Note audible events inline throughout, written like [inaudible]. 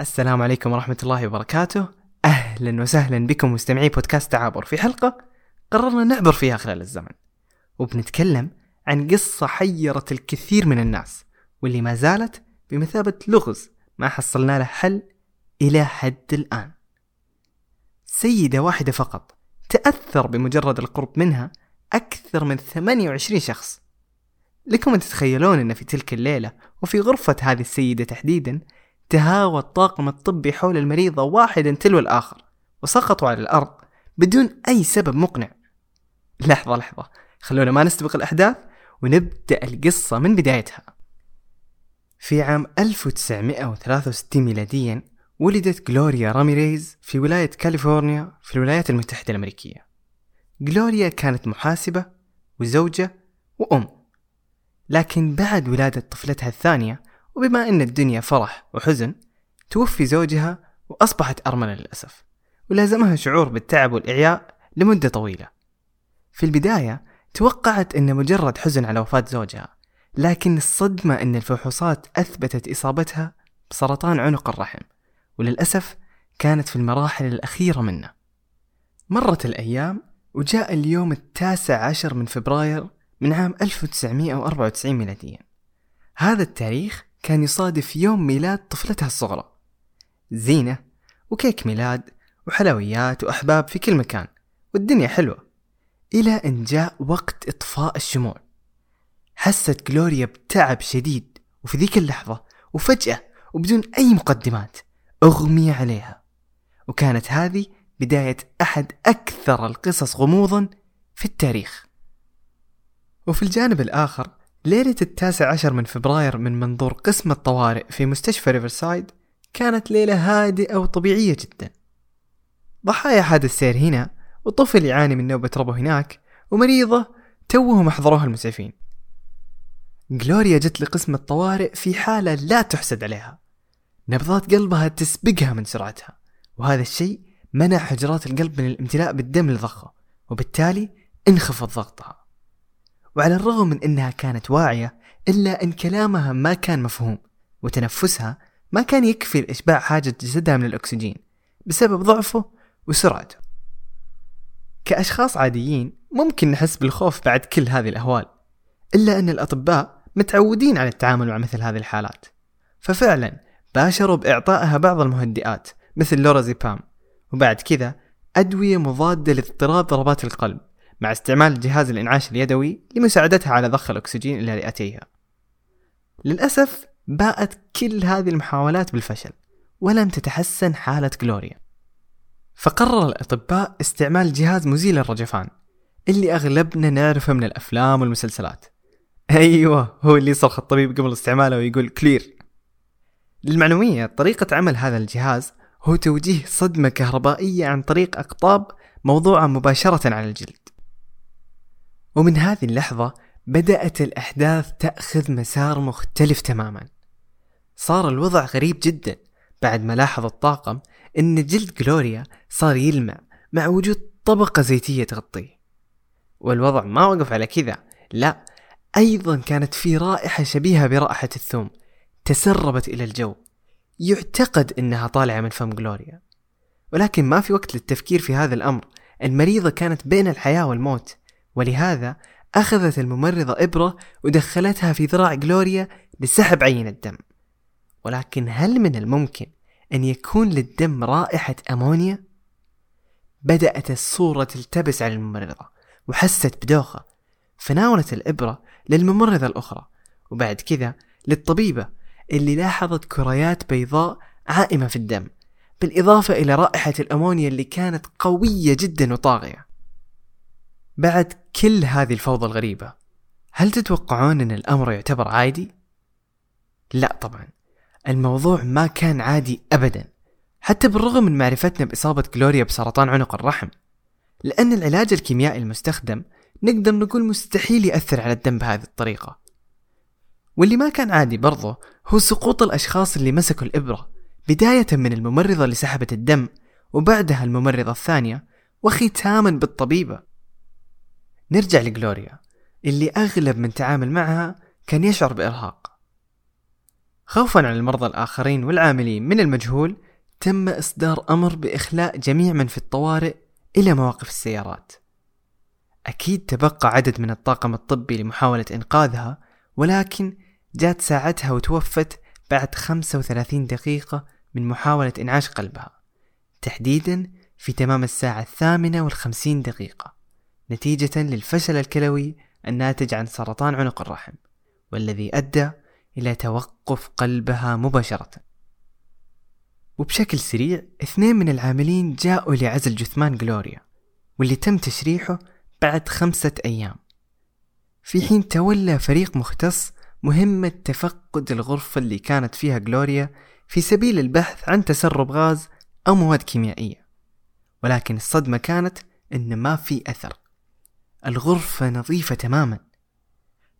السلام عليكم ورحمة الله وبركاته. أهلا وسهلا بكم مستمعي بودكاست تعابر في حلقة قررنا نعبر فيها خلال الزمن. وبنتكلم عن قصة حيرت الكثير من الناس واللي ما زالت بمثابة لغز ما حصلنا له حل إلى حد الآن. سيدة واحدة فقط تأثر بمجرد القرب منها أكثر من 28 شخص. لكم أن تتخيلون أن في تلك الليلة وفي غرفة هذه السيدة تحديدا تهاوى الطاقم الطبي حول المريضة واحدا تلو الآخر وسقطوا على الأرض بدون أي سبب مقنع. لحظة لحظة. خلونا ما نستبق الأحداث ونبدأ القصة من بدايتها. في عام 1963 ميلاديا ولدت غلوريا راميريز في ولاية كاليفورنيا في الولايات المتحدة الأمريكية. غلوريا كانت محاسبة وزوجة وأم. لكن بعد ولادة طفلتها الثانية وبما أن الدنيا فرح وحزن توفي زوجها وأصبحت أرملة للأسف ولازمها شعور بالتعب والإعياء لمدة طويلة. في البداية توقعت أن مجرد حزن على وفاة زوجها لكن الصدمة أن الفحوصات أثبتت إصابتها بسرطان عنق الرحم وللأسف كانت في المراحل الأخيرة منه. مرت الأيام وجاء اليوم التاسع عشر من فبراير من عام 1994 ميلاديا. هذا التاريخ كان يصادف يوم ميلاد طفلتها الصغرى. زينة وكيك ميلاد وحلويات وأحباب في كل مكان والدنيا حلوة إلى أن جاء وقت إطفاء الشموع. حست جلوريا بتعب شديد وفي ذيك اللحظة وفجأة وبدون أي مقدمات أغمي عليها. وكانت هذه بداية أحد أكثر القصص غموضا في التاريخ. وفي الجانب الآخر ليلة التاسع عشر من فبراير من منظور قسم الطوارئ في مستشفى ريفرسايد كانت ليلة هادئة وطبيعية جدا. ضحايا حادث سير هنا وطفل يعاني من نوبة ربو هناك ومريضة توهم أحضروها المسعفين. جلوريا جت لقسم الطوارئ في حالة لا تحسد عليها. نبضات قلبها تسبقها من سرعتها وهذا الشيء منع حجرات القلب من الامتلاء بالدم لضخه وبالتالي انخفض ضغطها. وعلى الرغم من إنها كانت واعية إلا إن كلامها ما كان مفهوم وتنفسها ما كان يكفي لاشباع حاجة جسدها من الأكسجين بسبب ضعفه وسرعته كأشخاص عاديين ممكن نحس بالخوف بعد كل هذه الأهوال إلا إن الأطباء متعودين على التعامل مع مثل هذه الحالات. ففعلا باشروا بإعطائها بعض المهدئات مثل لورازيبام وبعد كذا أدوية مضادة لاضطراب ضربات القلب. مع استعمال جهاز الإنعاش اليدوي لمساعدتها على ضخ الأكسجين إلى رئتيها. للأسف باءت كل هذه المحاولات بالفشل ولم تتحسن حالة جلوريا. فقرر الأطباء استعمال جهاز مزيل الرجفان اللي أغلبنا نعرفه من الأفلام والمسلسلات. أيوة هو اللي يصرخ الطبيب قبل استعماله ويقول كلير. للمعلومية طريقة عمل هذا الجهاز هو توجيه صدمة كهربائية عن طريق أقطاب موضوعة مباشرة على الجلد. ومن هذه اللحظة بدأت الأحداث تأخذ مسار مختلف تماما. صار الوضع غريب جدا بعد ما لاحظ الطاقم أن جلد جلوريا صار يلمع مع وجود طبقة زيتية تغطيه. والوضع ما وقف على كذا لا أيضا كانت في رائحة شبيهة برائحة الثوم تسربت إلى الجو. يعتقد أنها طالعة من فم جلوريا. ولكن ما في وقت للتفكير في هذا الأمر. المريضة كانت بين الحياة والموت. ولهذا أخذت الممرضة إبرة ودخلتها في ذراع جلوريا لسحب عين الدم ولكن هل من الممكن أن يكون للدم رائحة أمونيا؟ بدأت الصورة تلتبس على الممرضة وحست بدوخة فناولت الإبرة للممرضة الأخرى وبعد كذا للطبيبة اللي لاحظت كريات بيضاء عائمة في الدم بالإضافة إلى رائحة الأمونيا اللي كانت قوية جدا وطاغية بعد كل هذه الفوضى الغريبة هل تتوقعون أن الأمر يعتبر عادي؟ لا طبعا. الموضوع ما كان عادي أبدا حتى بالرغم من معرفتنا بإصابة جلوريا بسرطان عنق الرحم. لأن العلاج الكيميائي المستخدم نقدر نقول مستحيل يأثر على الدم بهذه الطريقة. واللي ما كان عادي برضه هو سقوط الأشخاص اللي مسكوا الإبرة بداية من الممرضة اللي سحبت الدم وبعدها الممرضة الثانية وختاما بالطبيبة. نرجع لجلوريا اللي أغلب من تعامل معها كان يشعر بإرهاق. خوفا على المرضى الآخرين والعاملين من المجهول تم إصدار أمر بإخلاء جميع من في الطوارئ إلى مواقف السيارات. أكيد تبقى عدد من الطاقم الطبي لمحاولة إنقاذها ولكن جات ساعتها وتوفت بعد 35 دقيقة من محاولة إنعاش قلبها تحديدا في تمام الساعة الثامنة والخمسين دقيقة. نتيجة للفشل الكلوي الناتج عن سرطان عنق الرحم والذي أدى إلى توقف قلبها مباشرة. وبشكل سريع اثنين من العاملين جاءوا لعزل جثمان جلوريا واللي تم تشريحه بعد خمسة أيام. في حين تولى فريق مختص مهمة تفقد الغرفة اللي كانت فيها جلوريا في سبيل البحث عن تسرب غاز أو مواد كيميائية. ولكن الصدمة كانت إن ما في أثر. الغرفة نظيفة تماما.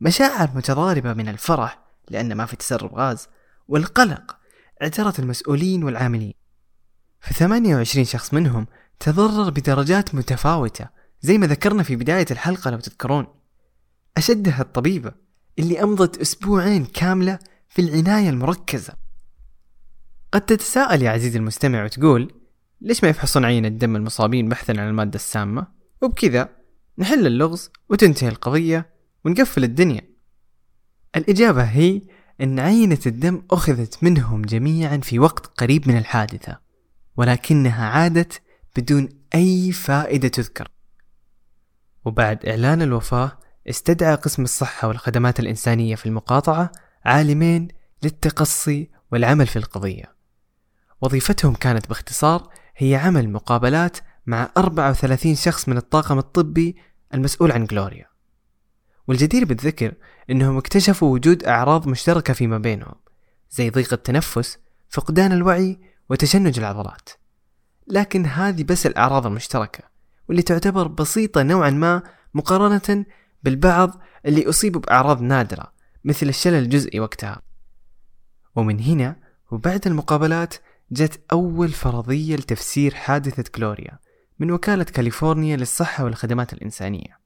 مشاعر متضاربة من الفرح لأن ما في تسرب غاز والقلق اعترت المسؤولين والعاملين. فثمانية وعشرين شخص منهم تضرر بدرجات متفاوتة زي ما ذكرنا في بداية الحلقة لو تذكرون. أشدها الطبيبة اللي أمضت أسبوعين كاملة في العناية المركزة. قد تتساءل يا عزيزي المستمع وتقول ليش ما يفحصون عينة دم المصابين بحثا عن المادة السامة؟ وبكذا نحل اللغز وتنتهي القضية ونقفل الدنيا. الإجابة هي أن عينة الدم أخذت منهم جميعا في وقت قريب من الحادثة ولكنها عادت بدون أي فائدة تذكر. وبعد إعلان الوفاة استدعى قسم الصحة والخدمات الإنسانية في المقاطعة عالمين للتقصي والعمل في القضية. وظيفتهم كانت باختصار هي عمل مقابلات مع 34 شخص من الطاقم الطبي المسؤول عن جلوريا. والجدير بالذكر إنهم اكتشفوا وجود أعراض مشتركة فيما بينهم زي ضيق التنفس فقدان الوعي وتشنج العضلات. لكن هذه بس الأعراض المشتركة واللي تعتبر بسيطة نوعا ما مقارنة بالبعض اللي أصيبوا بأعراض نادرة مثل الشلل الجزئي وقتها. ومن هنا وبعد المقابلات جت أول فرضية لتفسير حادثة كلوريا من وكالة كاليفورنيا للصحة والخدمات الإنسانية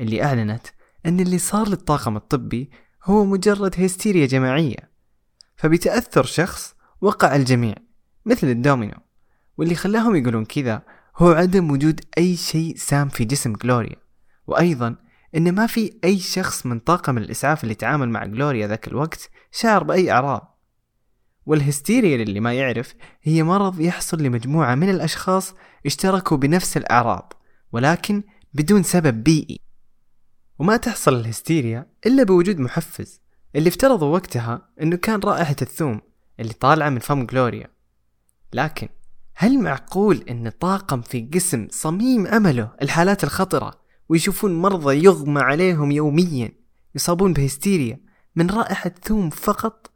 اللي أعلنت أن اللي صار للطاقم الطبي هو مجرد هستيريا جماعية فبتأثر شخص وقع الجميع مثل الدومينو واللي خلاهم يقولون كذا هو عدم وجود أي شيء سام في جسم جلوريا وأيضا إن ما في أي شخص من طاقم الإسعاف اللي تعامل مع جلوريا ذاك الوقت شعر بأي أعراض. والهستيريا للي ما يعرف هي مرض يحصل لمجموعة من الأشخاص اشتركوا بنفس الأعراض ولكن بدون سبب بيئي. وما تحصل الهستيريا إلا بوجود محفز اللي افترضوا وقتها أنه كان رائحة الثوم اللي طالعة من فم جلوريا. لكن هل معقول أن طاقم في قسم صميم أمله الحالات الخطرة ويشوفون مرضى يغمى عليهم يوميا يصابون بهستيريا من رائحة ثوم فقط؟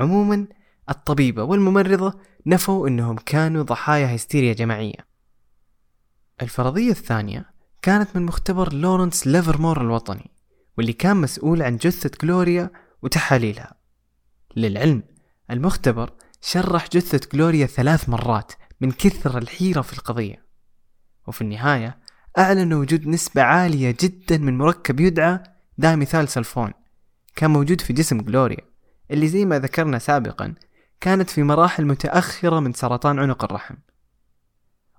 عموما الطبيبة والممرضة نفوا أنهم كانوا ضحايا هستيريا جماعية. الفرضية الثانية كانت من مختبر لورنس ليفرمور الوطني واللي كان مسؤول عن جثة جلوريا وتحاليلها. للعلم المختبر شرح جثة جلوريا ثلاث مرات من كثر الحيرة في القضية. وفي النهاية أعلنوا وجود نسبة عالية جدا من مركب يدعى دايميثال سلفون كان موجود في جسم جلوريا اللي زي ما ذكرنا سابقا كانت في مراحل متأخرة من سرطان عنق الرحم.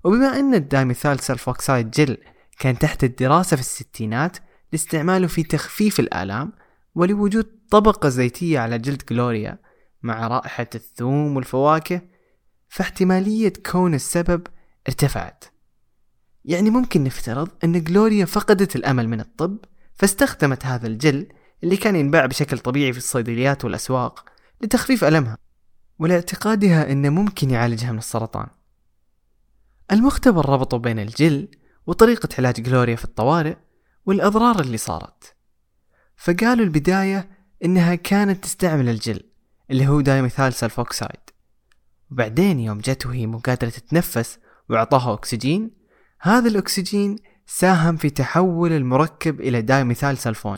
وبما أن الدايميثال سلفوكسايد جل كان تحت الدراسة في الستينات لاستعماله في تخفيف الآلام ولوجود طبقة زيتية على جلد جلوريا مع رائحة الثوم والفواكه فاحتمالية كون السبب ارتفعت. يعني ممكن نفترض أن جلوريا فقدت الأمل من الطب فاستخدمت هذا الجل اللي كان ينباع بشكل طبيعي في الصيدليات والأسواق لتخفيف ألمها ولاعتقادها أنه ممكن يعالجها من السرطان. المختبر ربطوا بين الجل وطريقة علاج جلوريا في الطوارئ والأضرار اللي صارت. فقالوا البداية إنها كانت تستعمل الجل اللي هو دايميثال سلفوكسايد. وبعدين يوم جت وهي مو قادرة تتنفس وأعطاها أكسجين هذا الأكسجين ساهم في تحول المركب إلى دايميثال سلفون.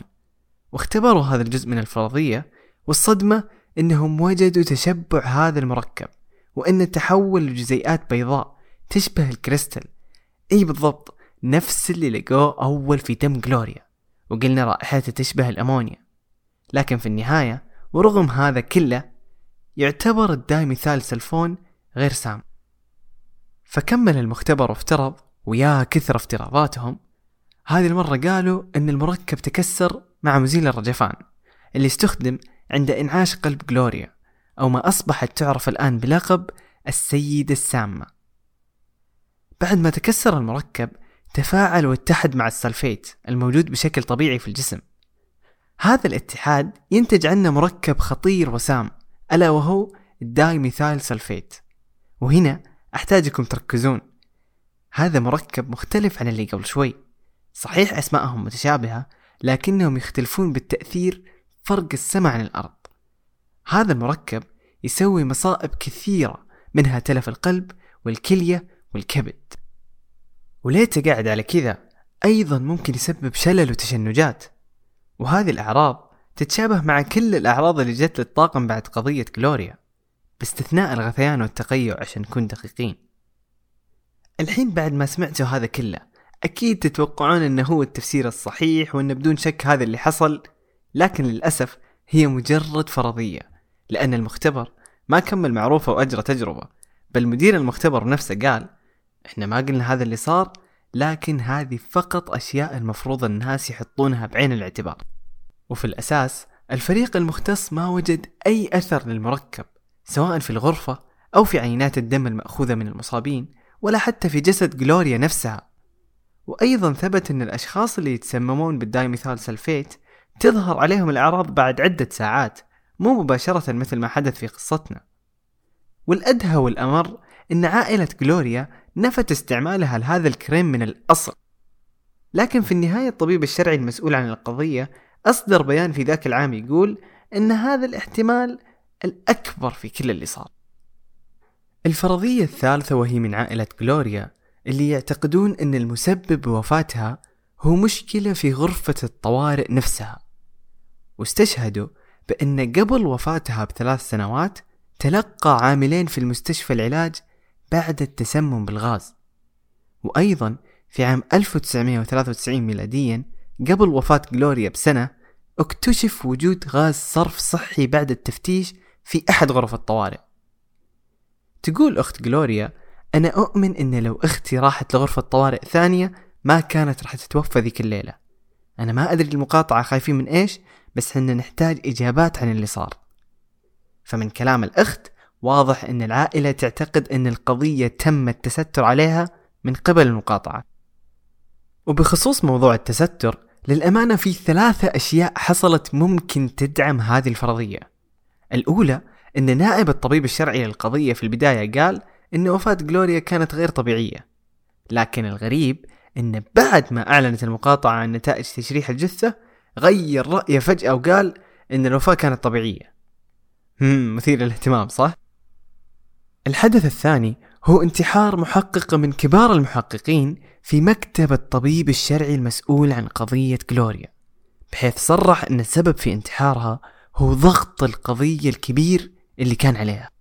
واختبروا هذا الجزء من الفرضية والصدمة إنهم وجدوا تشبع هذا المركب وانه تحول لجزيئات بيضاء تشبه الكريستال. إي بالضبط نفس اللي لقوه أول في دم جلوريا وقلنا رائحته تشبه الأمونيا. لكن في النهاية ورغم هذا كله يعتبر الدايميثال سلفون غير سام. فكمل المختبر وافترض ويا كثر افتراضاتهم هذه المرة قالوا إن المركب تكسر مع مزيل الرجفان اللي استخدم عند إنعاش قلب جلوريا أو ما أصبحت تعرف الآن بلقب السيدة السامة. بعد ما تكسر المركب تفاعل واتحد مع ال sulfate الموجود بشكل طبيعي في الجسم. هذا الاتحاد ينتج عنه مركب خطير وسام ألا وهو ال dimethyl sulfate. وهنا أحتاجكم تركزون. هذا مركب مختلف عن اللي قبل شوي. صحيح أسماءهم متشابهة لكنهم يختلفون بالتأثير فرق السماء عن الأرض. هذا المركب يسوي مصائب كثيرة منها تلف القلب والكلية والكبد. وليته قاعد على كذا أيضا ممكن يسبب شلل وتشنجات. وهذه الأعراض تتشابه مع كل الأعراض اللي جت للطاقم بعد قضية جلوريا باستثناء الغثيان والتقيؤ عشان نكون دقيقين. الحين بعد ما سمعتوا هذا كله أكيد تتوقعون أنه هو التفسير الصحيح وأنه بدون شك هذا اللي حصل لكن للأسف هي مجرد فرضية لأن المختبر ما كمل معروفة وأجرى تجربة بل مدير المختبر نفسه قال إحنا ما قلنا هذا اللي صار لكن هذه فقط أشياء المفروض الناس يحطونها بعين الاعتبار. وفي الأساس الفريق المختص ما وجد أي أثر للمركب سواء في الغرفة أو في عينات الدم المأخوذة من المصابين ولا حتى في جسد جلوريا نفسها. وأيضا ثبت أن الأشخاص اللي يتسممون بالدايميثال سلفيت تظهر عليهم الأعراض بعد عدة ساعات مو مباشرة مثل ما حدث في قصتنا. والأدهى والأمر أن عائلة جلوريا نفت استعمالها لهذا الكريم من الأصل. لكن في النهاية الطبيب الشرعي المسؤول عن القضية أصدر بيان في ذاك العام يقول أن هذا الاحتمال الأكبر في كل اللي صار. الفرضية الثالثة وهي من عائلة جلوريا اللي يعتقدون أن المسبب بوفاتها هو مشكلة في غرفة الطوارئ نفسها. واستشهدوا بأن قبل وفاتها بثلاث سنوات تلقى عاملين في المستشفى العلاج بعد التسمم بالغاز. وأيضا في عام 1993 ميلاديا قبل وفاة جلوريا بسنة اكتشف وجود غاز صرف صحي بعد التفتيش في أحد غرف الطوارئ. تقول أخت جلوريا أنا أؤمن أن لو أختي راحت لغرفة طوارئ ثانية ما كانت راح تتوفى ذيك الليلة. أنا ما أدري المقاطعة خايفين من إيش بس حنا نحتاج إجابات عن اللي صار. فمن كلام الأخت واضح أن العائلة تعتقد أن القضية تم التستر عليها من قبل المقاطعة. وبخصوص موضوع التستر للأمانة في ثلاثة أشياء حصلت ممكن تدعم هذه الفرضية. الأولى أن نائب الطبيب الشرعي للقضية في البداية قال أن وفاة جلوريا كانت غير طبيعية. لكن الغريب أن بعد ما أعلنت المقاطعة عن نتائج تشريح الجثة غير رأيه فجأة وقال أن الوفاة كانت طبيعية. هم مثير للاهتمام صح؟ الحدث الثاني هو انتحار محققة من كبار المحققين في مكتب الطبيب الشرعي المسؤول عن قضية جلوريا بحيث صرح أن السبب في انتحارها هو ضغط القضية الكبير اللي كان عليها.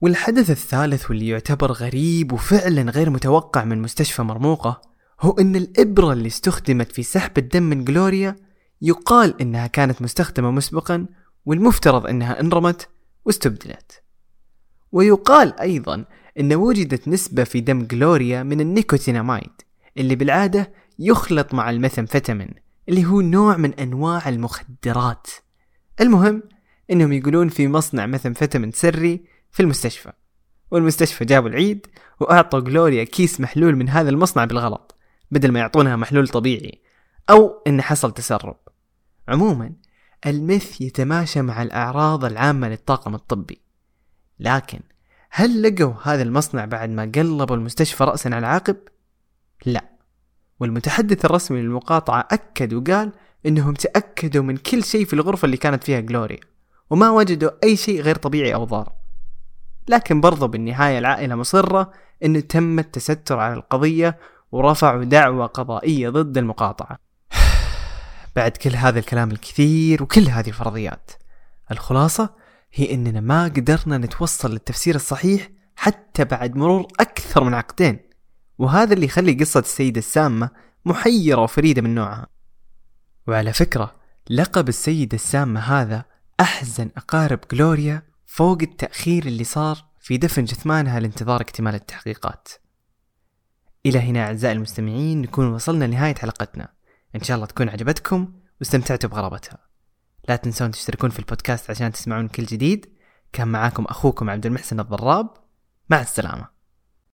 والحدث الثالث واللي يعتبر غريب وفعلا غير متوقع من مستشفى مرموقة هو أن الإبرة اللي استخدمت في سحب الدم من جلوريا يقال أنها كانت مستخدمة مسبقا والمفترض أنها انرمت واستبدلت. ويقال أيضا أن وجدت نسبة في دم جلوريا من النيكوتينامايد اللي بالعادة يخلط مع الميثامفيتامين اللي هو نوع من أنواع المخدرات. المهم أنهم يقولون في مصنع ميثامفيتامين سري في المستشفى. والمستشفى جابوا العيد وأعطوا جلوريا كيس محلول من هذا المصنع بالغلط بدل ما يعطونها محلول طبيعي أو إن حصل تسرب. عموما المث يتماشى مع الأعراض العامة للطاقم الطبي. لكن هل لقوا هذا المصنع بعد ما قلبوا المستشفى رأسا على عقب؟ لا. والمتحدث الرسمي للمقاطعة أكد وقال إنهم تأكدوا من كل شيء في الغرفة اللي كانت فيها جلوريا وما وجدوا أي شيء غير طبيعي أو ضار. لكن برضو بالنهاية العائلة مصرة إنه تم التستر على القضية ورفعوا دعوى قضائية ضد المقاطعة. [sighs] بعد كل هذا الكلام الكثير وكل هذه الفرضيات الخلاصة هي إننا ما قدرنا نتوصل للتفسير الصحيح حتى بعد مرور أكثر من عقدين وهذا اللي يخلي قصة السيدة السامة محيرة وفريدة من نوعها. وعلى فكرة لقب السيدة السامة هذا أحزن أقارب جلوريا فوق التأخير اللي صار في دفن جثمانها لانتظار اكتمال التحقيقات. إلى هنا أعزائي المستمعين نكون وصلنا لنهاية حلقتنا. إن شاء الله تكون عجبتكم واستمتعتوا بغرابتها. لا تنسون تشتركون في البودكاست عشان تسمعون كل جديد. كان معاكم أخوكم عبد المحسن الضراب. مع السلامة.